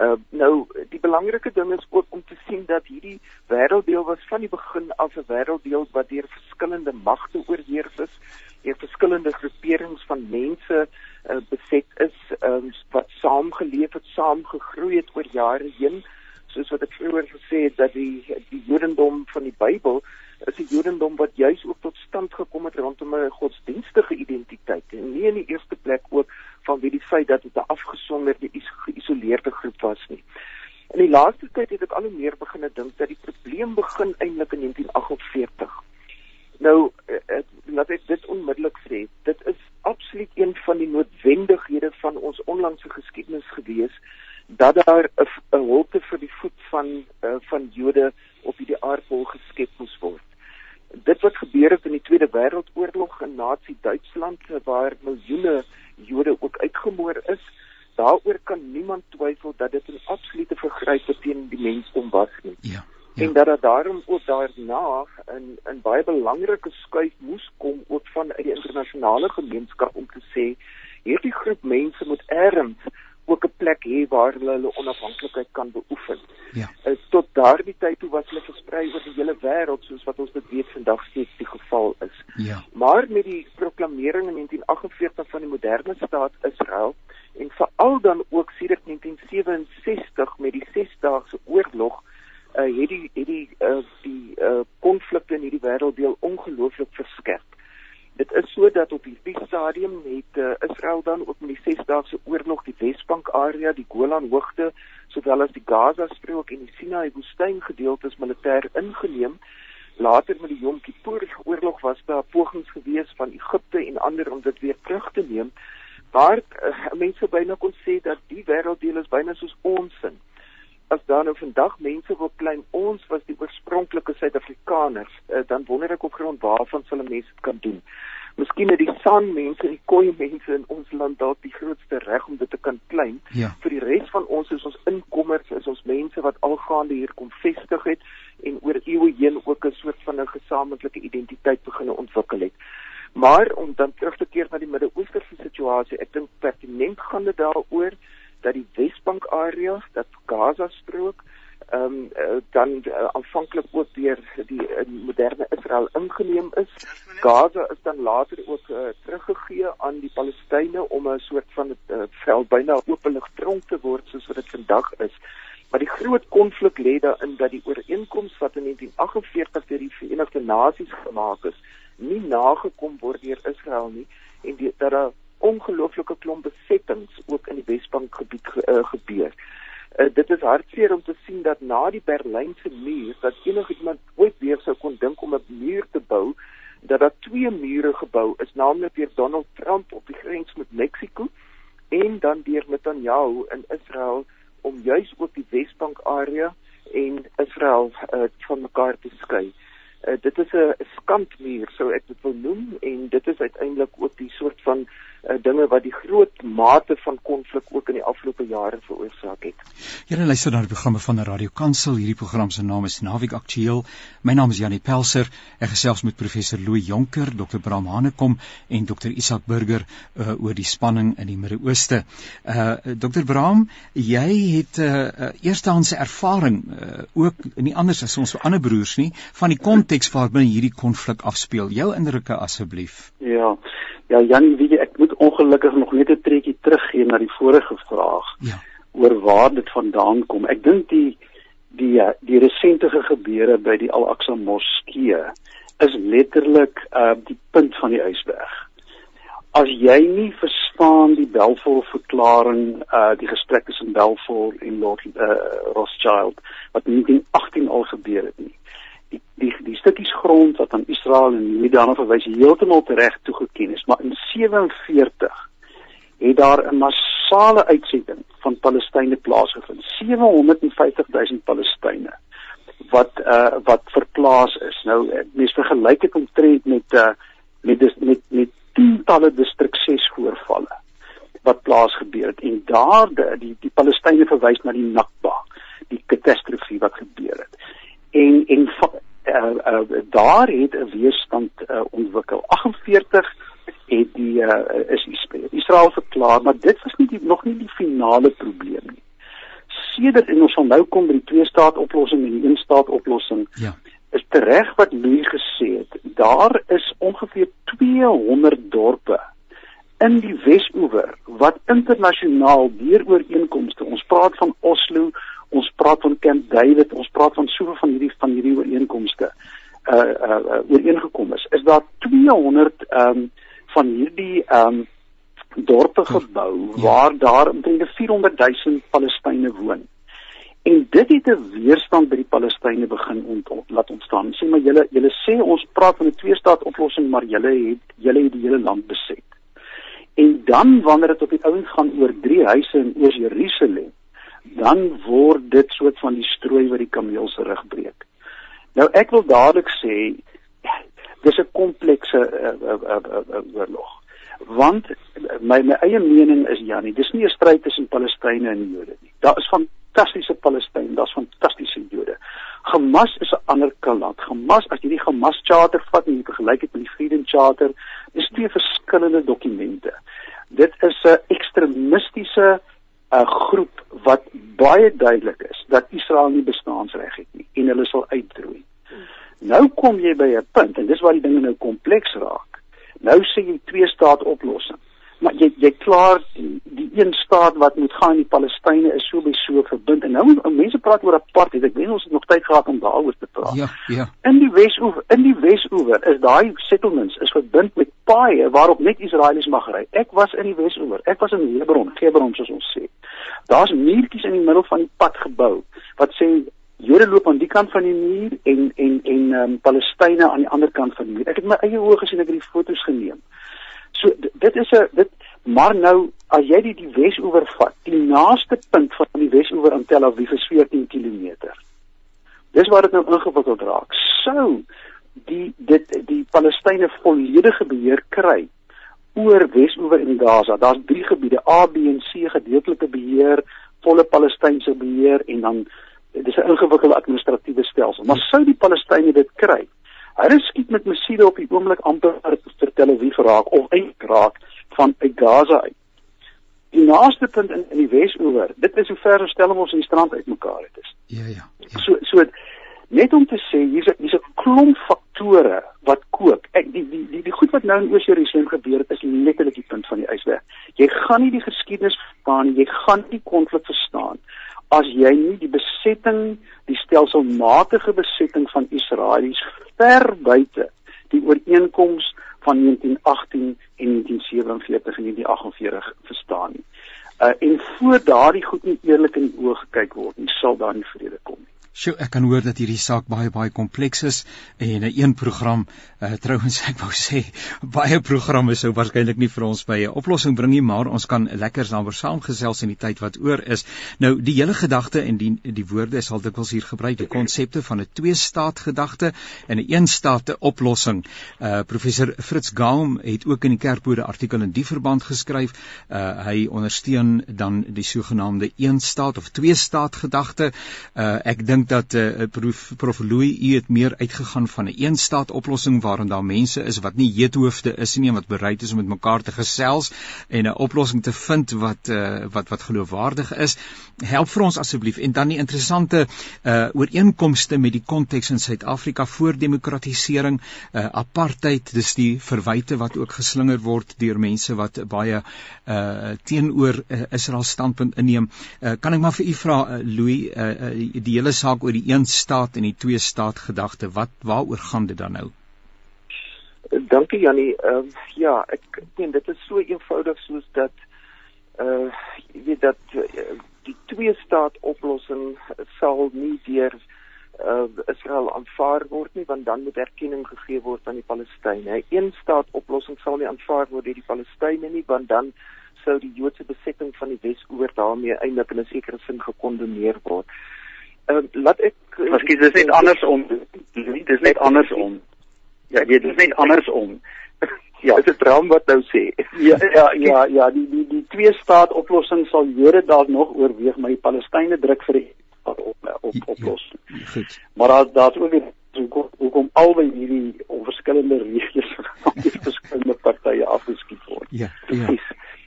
Uh, nou die belangrike ding is ook om te sien dat hierdie wêrelddeel was van die begin af 'n wêrelddeel wat deur verskillende magte oorheers is, deur verskillende groeperings van mense uh, beset is um, wat saamgeleef het, saam gegroei het oor jare heen soos wat ek vroeër gesê het dat die die Jodendom van die Bybel is 'n Jodendom wat juis ook tot stand gekom het rondom 'n godsdienstige identiteit en nie in die eerste plek ook vanweë die feit dat dit 'n afgesonderde geïsoleerde groep was nie. In die laaste tyd het ek al hoe meer begin dink dat die probleem begin eintlik in 1948. Nou, ek, laat ek dit onmiddellik sê, dit is absoluut een van die noodwendighede van ons onlangse geskiedenis gewees dat daar 'n holte vir die voet van uh, van Jode op hierdie aardbol geskep moes word. Dit wat gebeur het in die Tweede Wêreldoorlog in Nazi-Duitsland waar miljoene Jode ook uitgemoor is, daaroor kan niemand twyfel dat dit 'n absolute vergryp teen die mensdom was nie. Ja. Ja. En dat daar daarom ook daarna 'n 'n baie belangrike skuif moes kom ook van uit die internasionale gemeenskap om te sê hierdie groep mense moet erns ook 'n plek hê waar hulle hulle onafhanklikheid kan beoefen. Ja. Uh, tot daardie tyd toe was hulle versprei oor die hele wêreld soos wat ons dit weet vandag steeds die geval is. Ja. Maar met die proklamering in 1948 van die moderne staat Israel en veral dan ook sedert 1967 met die Sesdaagse oorlog uh, het die het die uh, die konflikte uh, in hierdie wêrelddeel ongelooflik verskerp. Dit is sodat op hierdie stadium het uh, Israel dan ook met die Sesdaagse oorlog die Wesbank area, die Golan hoogte, sowel as die Gaza strook en die Sinai woestyn gedeeltes militêr ingeneem. Later met die Yom Kippur oorlog was daar pogings gewees van Egipte en ander om dit weer terug te neem. Maar uh, mense byna kon sê dat die wêrelddeel is byna soos ons sin as daar nou vandag mense wil klein ons was die oorspronklike Suid-Afrikaners, uh, dan wonder ek op grond waarvan hulle mense dit kan doen. Miskien het die San mense en die Khoi mense in ons land dalk die grootste reg om dit te kan klein. Ja. Vir die res van ons is ons inkommers, is ons mense wat algaande hier kom vestig het en oor eeue heen ook 'n soort van 'n gesamentlike identiteit begin ontwikkel het. Maar om dan terug te keer na die Midde-Oosterse situasie, ek dink pertinent gaan dit daaroor dat die Wesbank area, dat Gaza strook, ehm um, uh, dan uh, aanvanklik ook deur die uh, moderne Israel ingeneem is. Gaza is dan later ook uh, teruggegee aan die Palestynë om 'n soort van 'n uh, veld byna openlig tronk te word soos wat dit vandag is. Maar die groot konflik lê daarin dat die ooreenkoms wat in 1948 deur die Verenigde Nasies gemaak is, nie nagekom word deur Israel nie en die, dat daar ongelooflike klomp besettings ook in die Wesbank gebied ge, uh, gebeur. Uh, dit is hartseer om te sien dat na die Berlynse muur dat enigiemand ooit weer sou kon dink om 'n muur te bou dat daar twee mure gebou is naamlik deur Donald Trump op die grens met Mexiko en dan deur Netanyahu in Israel om juis ook die Wesbank area en Israel uh, van mekaar te skei. Uh, dit is 'n skandmuur sou ek dit wil noem en dit is uiteindelik ook die soort van uh, dinge wat die groot mate van konflik ook in die afgelope jare veroorsaak het. Julle luister na die programme van die Radio Kansel. Hierdie program se naam is Naweek Aktueel. My naam is Janie Pelser. Ek gesels met professor Louw Jonker, Dr. Bram Hanekom en Dr. Isak Burger uh, oor die spanning in die Midde-Ooste. Uh Dr. Bram, jy het 'n uh, eerstehandse ervaring uh, ook nie anders as ons ander broers nie van die konteks waarbinne hierdie konflik afspeel. Jou indrukke asseblief. Ja. Ja, weet jy, ek ongelukkig nog net 'n trekkie teruggee na die vorige vraag. Ja. oor waar dit vandaan kom. Ek dink die die die resente gebeure by die Al-Aqsa Moskee is letterlik uh die punt van die ysberg. As jy nie verstaan die Balfour verklaring, uh die gesprek tussen Balfour en Lord uh, Rothschild wat in 1918 al gebeur het nie die die die stukkies grond wat aan Israel en Juda verwys heeltemal tereg toegeken is, maar in 47 het daar 'n massale uitsetting van Palestynë plaasgevind. 750 000 Palestynë wat uh wat verplaas is. Nou mense vergelyk dit omtrent met uh met dis, met met tientalle distrik 6 voorvalle wat plaas gebeur het en daar die die Palestynë verwys na die Nakba, die katastrofie wat gebeur het en en uh, uh, daar het 'n weerstand uh, ontwikkel. 48 het die uh, is Israel verklaar, maar dit was nie die, nog nie die finale probleem nie. Sedert en ons sal nou kom by die twee staat oplossing en die een staat oplossing. Ja. Is reg wat Louis gesê het, daar is ongeveer 200 dorpe in die Wes-oewer wat internasionaal deur ooreenkomste, ons praat van Oslo, ons praat van Camp David, ons praat van soveel van hierdie van hierdie ooreenkomste uh uh, uh ooreengekom is. Is daar 200 ehm um, van hierdie ehm um, dorpe gebou ja. waar daar omtrent 400 000 Palestynë woon. En dit het 'n weerstand by die Palestynë begin ont, ont, laat ontstaan. Sê maar julle julle sê ons praat van 'n twee-staat oplossing, maar julle het julle het die hele land beset. En dan wanneer dit op die ouens gaan oor drie huise in Oos-Jerusalem, dan word dit soort van die strooi wat die kameel se rug breek. Nou ek wil dadelik sê dis 'n komplekse uh, uh, uh, uh, oorlog. Want my my eie mening is Janie, dis nie 'n stryd tussen Palestynë en Jode nie. Daar is fantastiese Palestynë, daar's fantastiese Jode. Hamas is 'n ander kaland. Hamas as jy die Hamas Charter vat en jy vergelyk dit met die Freedom Charter, is twee verskillende dokumente. Dit is 'n ekstremistiese 'n groep wat baie duidelik is dat Israel nie bestaansreg het nie en hulle sal uitroei. Nou kom jy by 'n punt en dis waar die dinge nou kompleks raak. Nou sê jy twee staat oplossing maar jy jy klaar die, die een staat wat moet gaan die Palestynë is so by so verbind. En nou mense praat oor apartheid ek weet ons het nog tyd gehad om daaroor te praat. Ja ja. In die Wesoewer in die Wesoewer is daai settlements is verbind met paaie waarop net Israelies mag ry. Ek was in die Wesoewer ek was in Hebron Hebron soos ons sê daar's muurtjies in die middel van die pad gebou wat sê Jode loop aan die kant van die muur en en en um, Palestynë aan die ander kant van die muur. Ek het my eie oë gesien, ek het die foto's geneem. So dit is 'n dit maar nou as jy die, die Wesoewer vat, die naaste punt van die Wesoewer aan Tel Aviv is 14 km. Dis waar dit nou ingewikkeld raak. Sou die dit die Palestynë volledige beheer kry oor Wesoewer en Gaza. Daar's drie gebiede: A, B en C gedeeltelike beheer, volle Palestynse beheer en dan dis 'n ingewikkelde administratiewe stelsel. Maar sou die Palestynë dit kry, Hulle skiet met missiele op die oomblik amper vir Tel Aviv raak of eintlik raak van uit Gaza uit. Die naaste punt in in die Wesoewer, dit is hoe ver stel ons in die strand uitmekaar het is. Ja ja. ja. So so net om te sê hier's hier's 'n klomp faktore wat kook. Ek die die die die goed wat nou in Oos-Jerusalem gebeur het letterlik die punt van die ysberg. Jy gaan nie die geskiedenis verstaan, jy gaan nie konflik verstaan as jy nie die besetting, die stelselmatige besetting van Israelies ver buite die ooreenkoms van 1918 en 1947 en 1948 verstaan nie. Uh en voor daardie goed nie eerlik in die oë gekyk word nie, sal daar nie vrede kom nie. Sjoe, ek kan hoor dat hierdie saak baie baie kompleks is en 'n een program uh, trouens ek wou sê baie programme sou waarskynlik nie vir ons by 'n oplossing bring nie, maar ons kan lekker daaroor saamgesels in die tyd wat oor is. Nou die hele gedagte en die die woorde sal dikwels hier gebruik, die konsepte van 'n twee-staat gedagte en 'n een-staat oplossing. Uh professor Fritz Gaum het ook in die Kerkbode artikel in die verband geskryf. Uh hy ondersteun dan die sogenaamde een-staat of twee-staat gedagte. Uh ek dink dat uh, prof, prof Louis u het meer uitgegaan van 'n een eenstaat oplossing waarin daar mense is wat nie heethoofde is nie wat bereid is om met mekaar te gesels en 'n oplossing te vind wat uh, wat wat geloofwaardig is. Help vir ons asseblief en dan die interessante uh, ooreenkomste met die konteks in Suid-Afrika voor demokratisering, uh, apartheid, dis die verwyte wat ook geslinger word deur mense wat baie uh, teenoor uh, Israel standpunt inneem. Uh, kan ek maar vir u vra uh, Louis uh, uh, die hele saak oor die een staat en die twee staat gedagte. Wat waaroor gaan dit dan nou? Dankie Jannie. Ehm uh, ja, ek meen dit is so eenvoudig soos dat uh jy weet dat uh, die twee staat oplossing sal nie deur uh Israel aanvaar word nie want dan moet erkenning gegee word aan die Palestynë. 'n Een staat oplossing sal nie aanvaar word deur die Palestynë nie want dan sou die Joodse besetting van die Wes-oor daarmee eintlik in 'n sekere sin gekondoneer word. Ehm uh, laat ek Miskien dis net andersom. Dis net andersom. Ja, dit is net andersom. Ja, dit is droom wat nou sê. Ja, ja, ja, ja, die die die twee staat oplossing sal Jode dalk nog oorweeg, maar die Palestynë druk vir die staat op op oplossing. Ja, goed. Maar daar daar's ook hoekom hoekom albei hierdie verskillende reëls van die verskillende partye afgeskiet word. Ja, ja.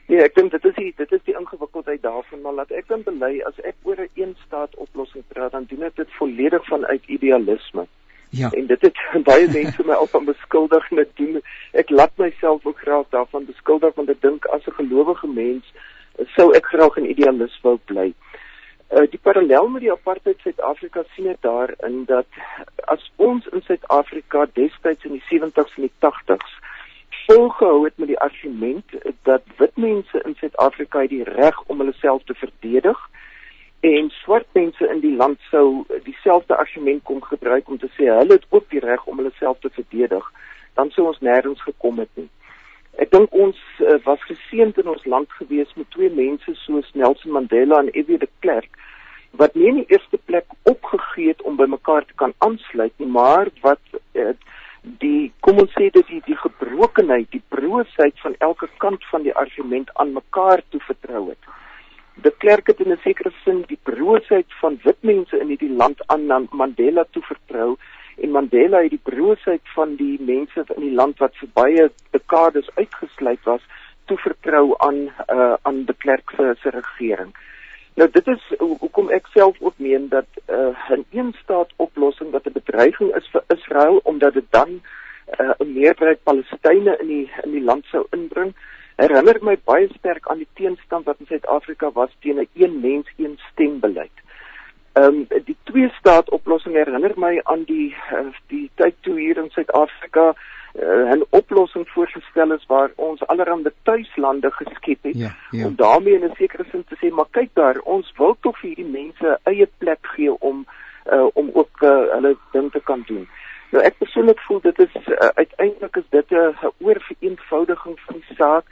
Nee, ek dink dit is die dit is die ingewikkeldheid daarvan maar laat ek dan bely as ek oor 'n een staat oplossing praat dan doen ek dit volledig vanuit idealisme. Ja. En dit het baie mense my al van beskuldig net doen. Ek laat myself ook graag daarvan beskuldig want ek dink as 'n gelowige mens sou ek graag 'n idealis wou bly. Uh die parallel met die apartheid Suid-Afrika sien ek daarin dat as ons in Suid-Afrika destyds in die 70s en die 80s volgehou het met die argument dat wit mense in Suid-Afrika die reg om hulle self te verdedig en swart mense in die land sou dieselfde argument kom gebruik om te sê hulle het ook die reg om hulle self te verdedig, dan sou ons nêrens gekom het nie. Ek dink ons uh, was geseënd in ons land gewees met twee mense soos Nelson Mandela en F.W. de Klerk wat nie in die eerste plek opgegee het om by mekaar te kan aansluit nie, maar wat uh, die kom ons sê dit die die gebrokenheid, die broosheid van elke kant van die argument aan mekaar toe vertrou het. De Klerk het in 'n sekere sin die broosheid van wit mense in hierdie land aan Mandela toe vertrou en Mandela het die broosheid van die mense in die land wat vir baie dekades uitgesluit was toe vertrou aan uh, aan De Klerk se se regering. Nou dit is hoekom ek self ook meen dat 'n uh, 'n eenstaat oplossing wat 'n bedreiging is vir Israel omdat dit dan uh, 'n meerderheid Palestynë in die in die land sou inbring. Herinner my baie sterk aan die teenstand wat in Suid-Afrika was teen 'n een mens een stem beleid. Ehm um, die twee staat oplossing herinner my aan die uh, die tyd toe hier in Suid-Afrika uh, 'n oplossing voorgestel is waar ons allerhande tuislande geskep het ja, ja. om daarmee in 'n sekere sin te sê maar kyk daar ons wil tog vir hierdie mense eie plek gee om uh, om ook uh, hulle ding te kan doen. Nou ek persoonlik voel dit is uh, uiteindelik is dit 'n oorvereenvoudiging van die saak.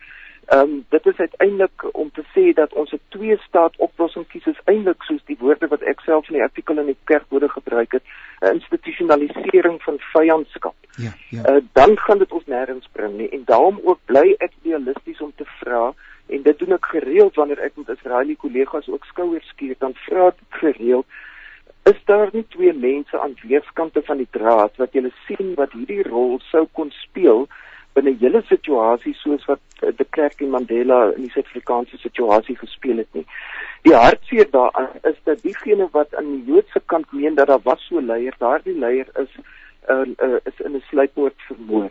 Ehm um, dit is uiteindelik om te sê dat ons 'n twee staat oplossing kies is eintlik soos die woorde wat ek self in die artikel in die kerkbode gebruik het, 'n institusionalisering van vyandskap. Ja, ja. Uh, dan gaan dit ons nêrens bring nie en daarom ook bly ek realisties om te vra en dit doen ek gereeld wanneer ek met Israeliese kollegas ook skouers skuur dan vra ek gereeld is daar nie twee mense aan weerskante van die draad wat julle sien wat hierdie rol sou kon speel binne hele situasie soos wat eh, de Klerk en Mandela in die Suid-Afrikaanse situasie gespeel het nie. Die hartseer daaraan is dat diegene wat aan die Joodse kant meen dat daar was so leier, daardie leier is uh, uh, is in 'n sluippoort vermoor.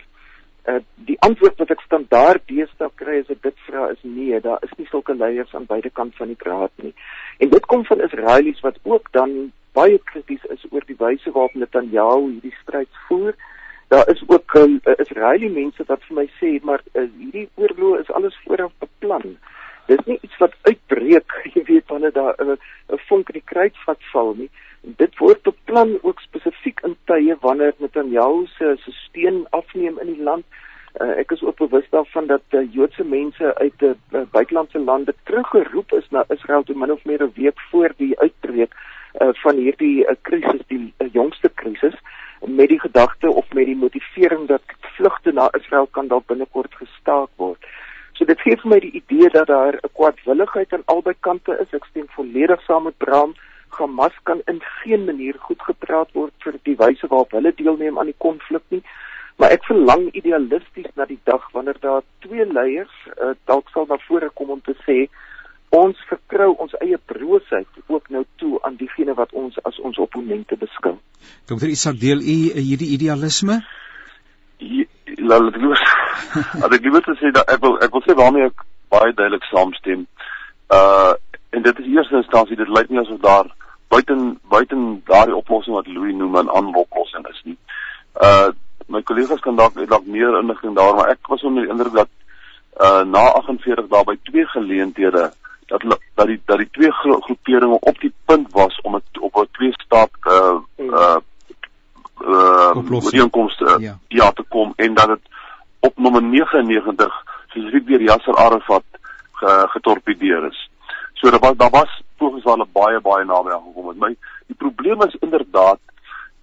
Uh, die antwoord wat ek standaard deesdae kry as ek dit vra is nee, daar is nie sulke leiers aan beide kante van die draad nie. En dit kom van Israelies wat ook dan baie krities is oor die wyse waarop Netanyahu hierdie stryd voer daar is ook um, Israeliese mense wat vir my sê maar uh, hierdie oorlog is alles vooraf beplan. Dis nie iets wat uitbreek, jy weet wanneer daar 'n uh, 'n vonk in die kruitvat val nie. Dit word beplan ook spesifiek in tye wanneer Netanyahu se se steen afneem in die land. Uh, ek is ook bewus daarvan dat uh, Joodse mense uit die uh, buitelandse lande teruggeroep is na Israel toe min of meer 'n week voor die uitbreek uh, van hierdie krisis, uh, die uh, jongste krisis met die gedagte of met die motivering dat vlugte na Israel kan dalk binnekort gestaak word. So dit gee vir my die idee dat daar 'n kwaadwilligheid aan albei kante is. Ek stem volledig saam met Bram. Hamas kan in geen manier goed gepraat word vir die wyse waarop hulle deelneem aan die konflik nie. Maar ek verlang idealisties na die dag wanneer daar twee leiers uh, dalk sal na vore kom om te sê ons vertrou ons eie broosheid ook nou toe aan diegene wat ons as ons opponente beskou. Dokter Isak deel u hierdie idealisme? Laat ek los. As ek wil sê dat ek wil ek wil sê waarmee ek baie duidelik saamstem. Uh en dit is eerste instansie dit lyk nie asof daar buiten buiten daardie oplossing wat Louis noem 'n aanoplossing is nie. Uh my kollegas kan dalk dalk meer inligting daar maar ek was onder die indruk dat uh na 48 daar by twee geleenthede dat dat die dat die twee gro groeperinge op die punt was om het, op 'n twee staat uh uh uh inkomste uh, ja. ja te kom en dat dit op nommer 99 spesifiek deur Yasser Arafat ge, getorpedeer is. So daar was daar was pogings waar hulle baie baie naby aangekom het. My die probleem is inderdaad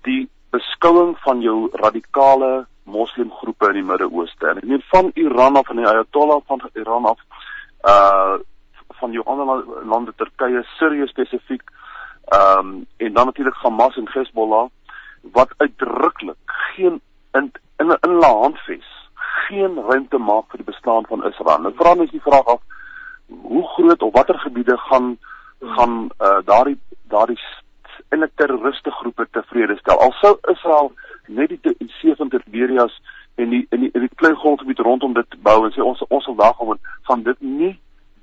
die beskouing van jou radikale moslimgroepe in die Midde-Ooste. En ek meen van Iran af en die Ayatollah van Iran af uh van jou ander lande Turkye, Sirië spesifiek. Ehm um, en dan natuurlik Hamas en Hezbollah wat uitdruklik geen in in 'n in handves geen ruimte maak vir die bestaan van Israel. Nou vra mens die vraag af hoe groot of watter gebiede gaan gaan uh, daardie daardie eintlik terroriste groepe tevrede stel. Al sou Israel net die sewe territorias en die in die in die klein grondgebied rondom dit bou en sê ons ons sal daar gaan van dit nie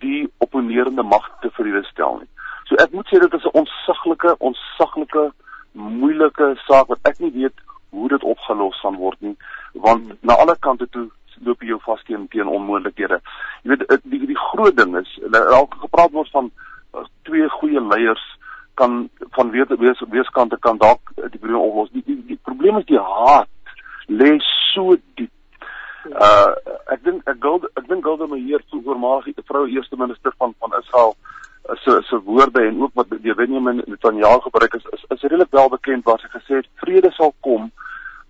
die opponerende mag te vrede stel nie. So ek moet sê dit is 'n onsaglike, onsaglike, moeilike saak wat ek nie weet hoe dit opgelos gaan word nie, want na alle kante toe loop jy jou vas teen teen onmoontlikhede. Jy weet die die groot ding is, elke gepraat word van uh, twee goeie leiers kan van weer wees weeskante kan dalk die probleem oplos. Die, die die probleem is die haat lê so diep Uh ek dink ek gou ek dink Golda Meir toe voormalige vrou eerste minister van van Israel uh, se se woorde en ook wat die Benjamin Netanyahu gebruik is is, is redelik wel bekend waar sy gesê het vrede sal kom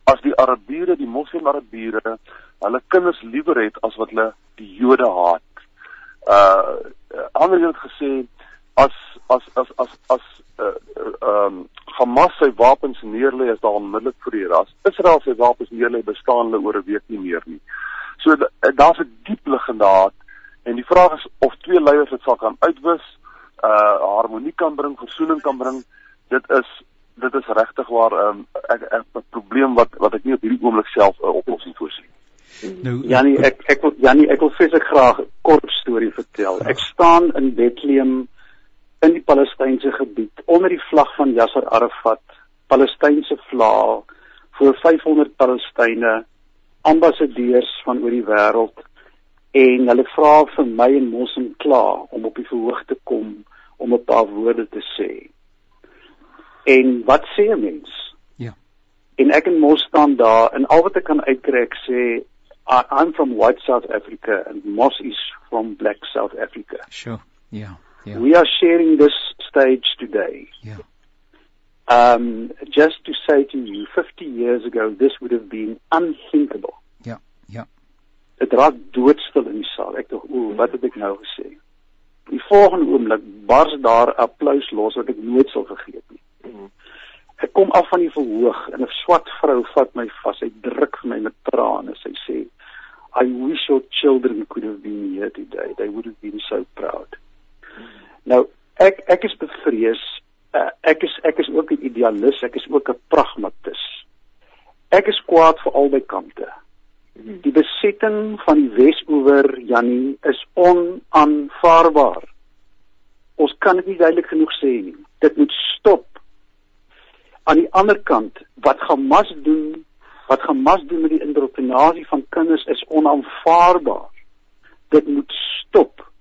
as die Arabiere, die Moslem Arabiere, hulle kinders liewer het as wat hulle die Jode haat. Uh ander het gesê as as as as as uh ehm um, Hamas sy wapens neerlê as daar onmiddellik vir die ras Israel sy wapens neerlê bestaan hulle oor 'n week nie meer nie. So daar's 'n diep liggende haat en die vraag is of twee leiers dit sal kan uitwis. uh harmonie kan bring, versoening kan bring. Dit is dit is regtig waar um, ek 'n probleem wat wat ek nie op hierdie oomblik self 'n uh, oplossing voorsien. Nou Janie, ek ek wil Janie, ek wil vreeslik graag 'n kort storie vertel. Ek staan in Bethlehem in die Palestynse gebied onder die vlag van Yasser Arafat, Palestynse vlag voor 500 Palestynë, ambassadeurs van oor die wêreld en hulle vra vir my en Mosim klaar om op die verhoog te kom om 'n paar woorde te sê. En wat sê 'n mens? Ja. En ek en Mos staan daar en al wat ek kan uitkry ek sê I'm from white South Africa and Moss is from black South Africa. Sure. Yeah. Yeah. We are sharing this stage today. Yeah. Um, just to say to you, 50 years ago, this would have been unthinkable. Ja, ja. Dit raak doodstil in die saal. Ek dink, o, wat het ek nou gesê? Die volgende oomblik bars daar applous los wat ek nooit sal vergeet nie. Ek kom af van die verhoog en 'n swart vrou vat my vas. Sy druk vir my met trane. Sy sê, "I wish your children could have been here today. They would have been so proud." Nou, ek ek is bevrees uh, ek is ek is ook 'n idealis, ek is ook 'n pragmatis. Ek is kwaad vir albei kante. Die besetting van die Wes-oewer Jannie is onaanvaarbaar. Ons kan dit nie duidelik genoeg sê nie. Dit moet stop. Aan die ander kant, wat Hamas doen, wat Hamas doen met die indoktrinasie van kinders is onaanvaarbaar. Dit moet stop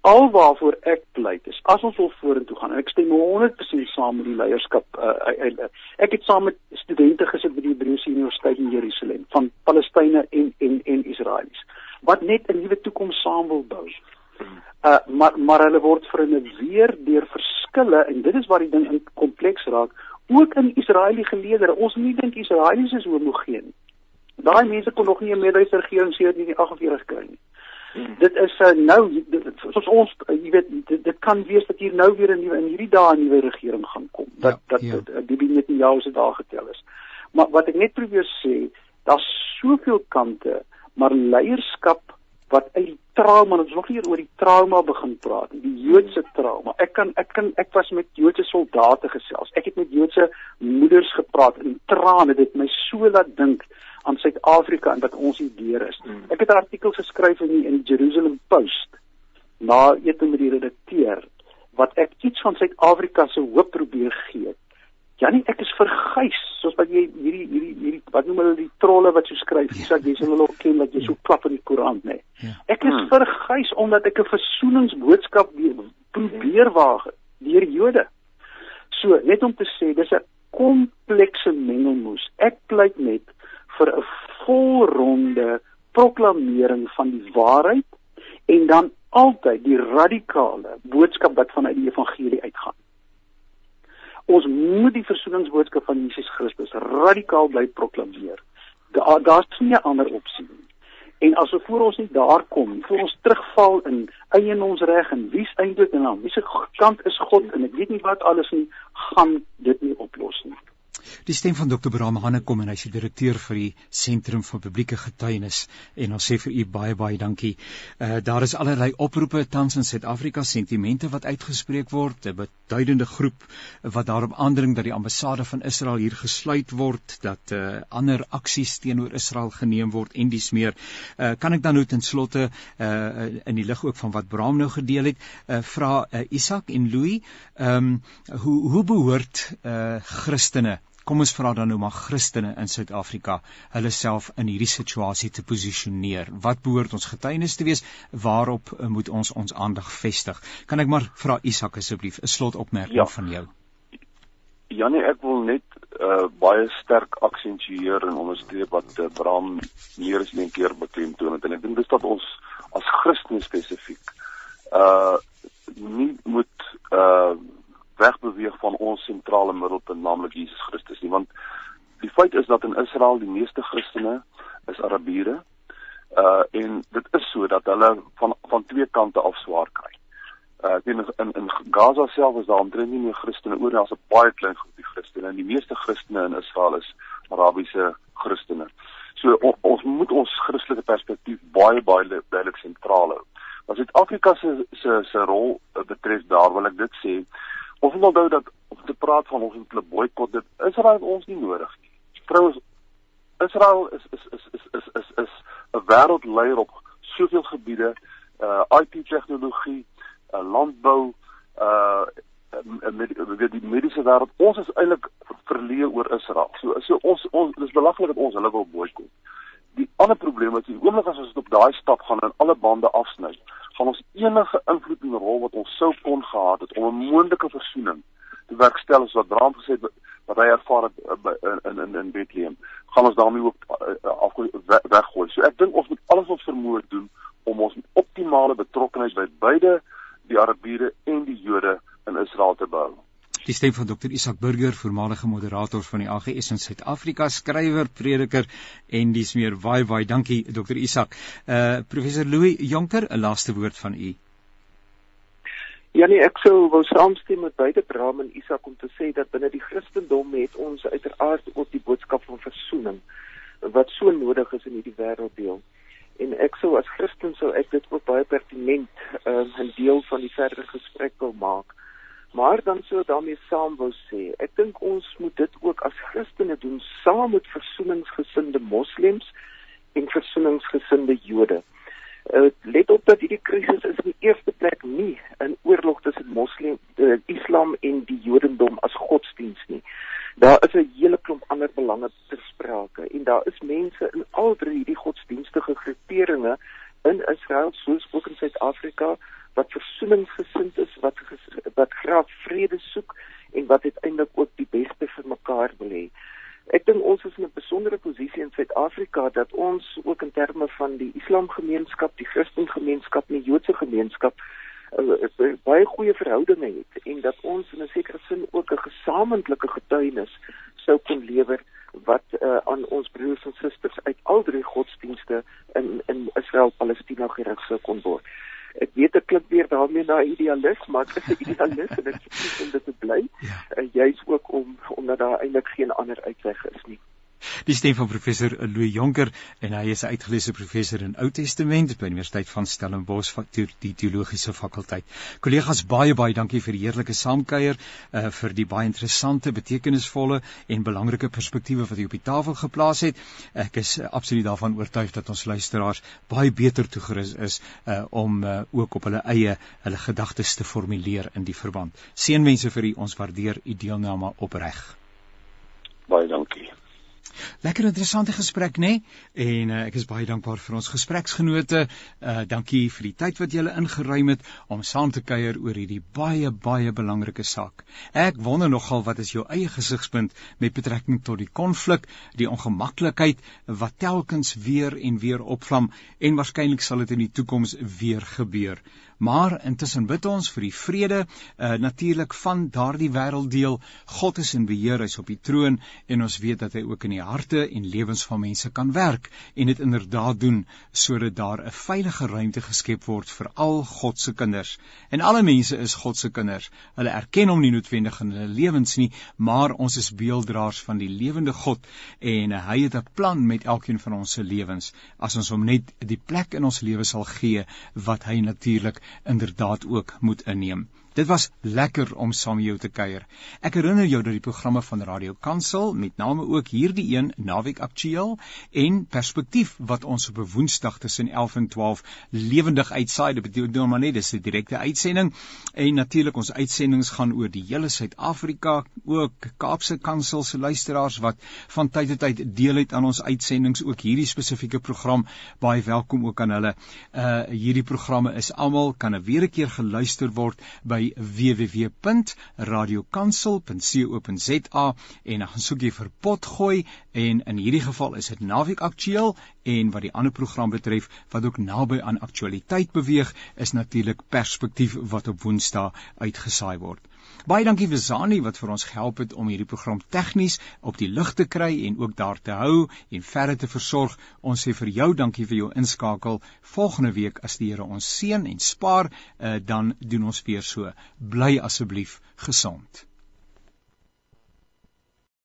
alwaarvoor ek pleit is as ons wil vorentoe gaan en ek stem 100% saam met die leierskap uh, uh, uh, ek het saam met studente gesit by die Hebreëse Universiteit in Jerusalem van Palestynë en en en Israelies wat net 'n nuwe toekoms saam wil bou. Uh maar maar hulle word verneweer deur verskille en dit is waar die ding in kompleks raak ook in Israeliese geleedere. Ons nie dink Israelies is homogeen. Daai mense kon nog nie 'n meerderheidsregering sedert 1948 kry nie. Hmm. Dit is uh, nou soos ons uh, jy weet dit, dit kan wees dat hier nou weer 'n nuwe in hierdie dae 'n nuwe regering gaan kom. Dat ja, dat ja. uh, die binne net in jou se dae getel is. Maar wat ek net probeer sê, daar's soveel kante, maar leierskap wat uit die trauma, ons nog hier oor die trauma begin praat, die Joodse trauma. Ek kan ek kan ek was met Joodse soldate gesels. Ek het met Joodse moeders gepraat en trane dit my so laat dink aan Suid-Afrika en wat ons idee is. Hmm. Ek het 'n artikel geskryf in die, in die Jerusalem Post na ete met die redakteur wat ek iets van Suid-Afrika se hoop probeer gee. Janie, ek is verguis soos wat jy hierdie hierdie hierdie wat noem hulle die trolle wat so skryf, ja. sê jy sal hulle ook ken dat jy so klap in die koerant nê. Ja. Ek is hmm. verguis omdat ek 'n versoeningsboodskap probeer waag deur Jode. So, net om te sê, dis 'n komplekse mengelmoes. Ek pleit net vir 'n volronde proklamering van die waarheid en dan altyd die radikale boodskap wat vanuit die evangelie uitgaan. Ons moet die versoeningsboodskap van Jesus Christus radikaal bly proklameer. Daar daar's nie 'n ander opsie nie. En as ons voor ons nie daar kom, voor ons terugval in eie ons reg en wie's eintlik en dan wie se kant is God en ek weet nie wat alles nie, gaan dit nie oplos nie. Die stem van Dr. Bram Hanne kom en hy's die direkteur vir die Sentrum vir Publieke Getuienis en ons sê vir u baie baie dankie. Uh daar is allerlei oproepe tans in Suid-Afrika, sentimente wat uitgespreek word, 'n beduidende groep wat daarop aandring dat die ambassade van Israel hier gesluit word, dat uh ander aksies teenoor Israel geneem word en dis meer. Uh kan ek dan nou ten slotte uh in die lig ook van wat Bram nou gedeel het, uh vra uh, Isak en Louis, ehm um, hoe hoe behoort uh Christene kom ons vra dan nou maar Christene in Suid-Afrika hulle self in hierdie situasie te posisioneer. Wat behoort ons getuienis te wees? Waarop uh, moet ons ons aandag vestig? Kan ek maar vra Isak asseblief 'n slotopmerking ja. van jou? Janie, ek wil net uh, baie sterk aksentueer en onderstreep wat uh, Bram meer as een keer beklemtoon het en ek dink dis dat ons as Christene spesifiek uh nie moet uh wegbeweeg van ons sentrale middelpunt naamlik Jesus Christus nie want die feit is dat in Israel die meeste Christene is Arabiere uh en dit is so dat hulle van van twee kante af swaar kry. Uh in in, in Gaza self is daar omtrent nie meer Christene oor daar's 'n baie klein groepie Christene en die meeste Christene in Israel is Arabiese Christene. So o, ons moet ons Christelike perspektief baie baie duidelik sentraal hou. As Suid-Afrika se se se rol betref daar wil ek dit sê. Ons moet onthou dat om te praat van ons moet 'n boikot dit Israel ons nie nodig nie. Trouwens Israel is is is is is is is 'n wêreldleier op soveel gebiede, uh IT tegnologie, uh landbou, uh met met die mediese wêreld. Ons is eintlik verleë oor Israel. So so ons ons dis belaglik dat ons hulle wil boikot. Die ander probleem is die oomblik as ons op daai stap gaan en alle bande afsny, gaan ons enige invloed en rol wat ons sou kon gehad het om 'n moontlike versoening te werkstel as wat Bram gesê het wat hy ervaar het uh, in in in Bethlehem, gaan ons daarmee ook uh, af weggooi. So ek dink ons moet alles wat vermoë doen om ons optimale betrokkenheid by beide die Arabiere en die Jode in Israel te bou. Die stem van Dr Isak Burger, voormalige moderator van die AGS in Suid-Afrika, skrywer, prediker en dis meer baie baie dankie Dr Isak. Uh professor Louis Jonker, 'n laaste woord van u. Ja nee, ek sou wou saamstem met beide Bram en Isak om te sê dat binne die Christendom het ons uiteraard ook die boodskap van verzoening wat so nodig is in hierdie wêrelddeel. En ek sou as Christen sou ek dit ook baie pertinent uh, 'n deel van die verdere gesprek wil maak. Maar dan sou daarmee saam wou sê, ek dink ons moet dit ook as Christene doen saam met versoeningsgesinde moslems en versoeningsgesinde Jode. Uh, let op dat hierdie krisis is in die eerste plek nie 'n oorlog tussen moslim, uh, islam en die Jodendom as godsdiens nie. Daar is 'n hele klomp ander belange ter sprake en daar is mense in al drie hierdie godsdienstige groeperinge in Israel soos ook in Suid-Afrika wat versoeningsgesind is, wat wat graag vrede soek en wat uiteindelik ook die beste vir mekaar wil hê. Ek dink ons is in 'n besondere posisie in Suid-Afrika dat ons ook in terme van die Islamgemeenskap, die Christengemeenskap en die Joodse gemeenskap uh, baie goeie verhoudinge het en dat ons in 'n sekere sin ook 'n gesamentlike getuienis sou kon lewer wat uh, aan ons broers en susters uit al drie godsdienste in in Israel Palestina gerig sou kon word ek weet dit klink weer daarmee na idealis, maar ek is 'n idealis en ek sê dit te bly. Ja. Uh, Jy's ook om omdat daar eintlik geen ander uitweg is nie. Die stem van professor Louis Jonker en hy is 'n uitgeleese professor in Ou Testament by die Universiteit van Stellenbosch van die teologiese fakulteit. Kollegas, baie baie dankie vir die heerlike saamkuier, uh vir die baie interessante, betekenisvolle en belangrike perspektiewe wat jy op die tafel geplaas het. Ek is uh, absoluut daarvan oortuig dat ons luisteraars baie beter toegerus is uh om uh, ook op hulle eie hulle gedagtes te formuleer in die verband. Seënwense vir u, ons waardeer u deelname opreg. Baie dankie. Lekker interessante gesprek nê nee? en uh, ek is baie dankbaar vir ons gespreksgenote. Uh dankie vir die tyd wat julle ingeruim het om saam te kuier oor hierdie baie baie belangrike saak. Ek wonder nogal wat is jou eie gesigspunt met betrekking tot die konflik, die ongemaklikheid wat telkens weer en weer opvlam en waarskynlik sal dit in die toekoms weer gebeur maar intussen bid ons vir die vrede uh, natuurlik van daardie wêrelddeel. God is in beheer, hy's op die troon en ons weet dat hy ook in die harte en lewens van mense kan werk en dit inderdaad doen sodat daar 'n veilige ruimte geskep word vir al God se kinders. En alle mense is God se kinders. Hulle erken hom nie noodwendig in hulle lewens nie, maar ons is beelddraers van die lewende God en hy het 'n plan met elkeen van ons se lewens as ons hom net die plek in ons lewe sal gee wat hy natuurlik inderdaad ook moet inneem. Dit was lekker om saam met jou te kuier. Ek herinner jou dat die programme van Radio Kansel, met name ook hierdie een, Naweek Aktueel en Perspektief wat ons op 'n Woensdag tussen 11 en 12 lewendig uitsaai. Dit beteken maar net dis 'n direkte uitsending en natuurlik ons uitsendings gaan oor die hele Suid-Afrika, ook Kaapse Kansel se luisteraars wat van tyd tot tyd deel het aan ons uitsendings, ook hierdie spesifieke program. Baie welkom ook aan hulle. Uh hierdie programme is almal kan 'n weer 'n keer geluister word by www.radiokansel.co.za en dan soek jy vir potgooi en in hierdie geval is dit naweek aktueel en wat die ander program betref wat ook naby aan aktualiteit beweeg is natuurlik perspektief wat op Woensdae uitgesaai word. Baie dankie vir Zani wat vir ons gehelp het om hierdie program tegnies op die lug te kry en ook daar te hou en verder te versorg. Ons sê vir jou dankie vir jou inskakel. Volgende week as die Here ons seën en spaar, uh, dan doen ons weer so. Bly asseblief gesond.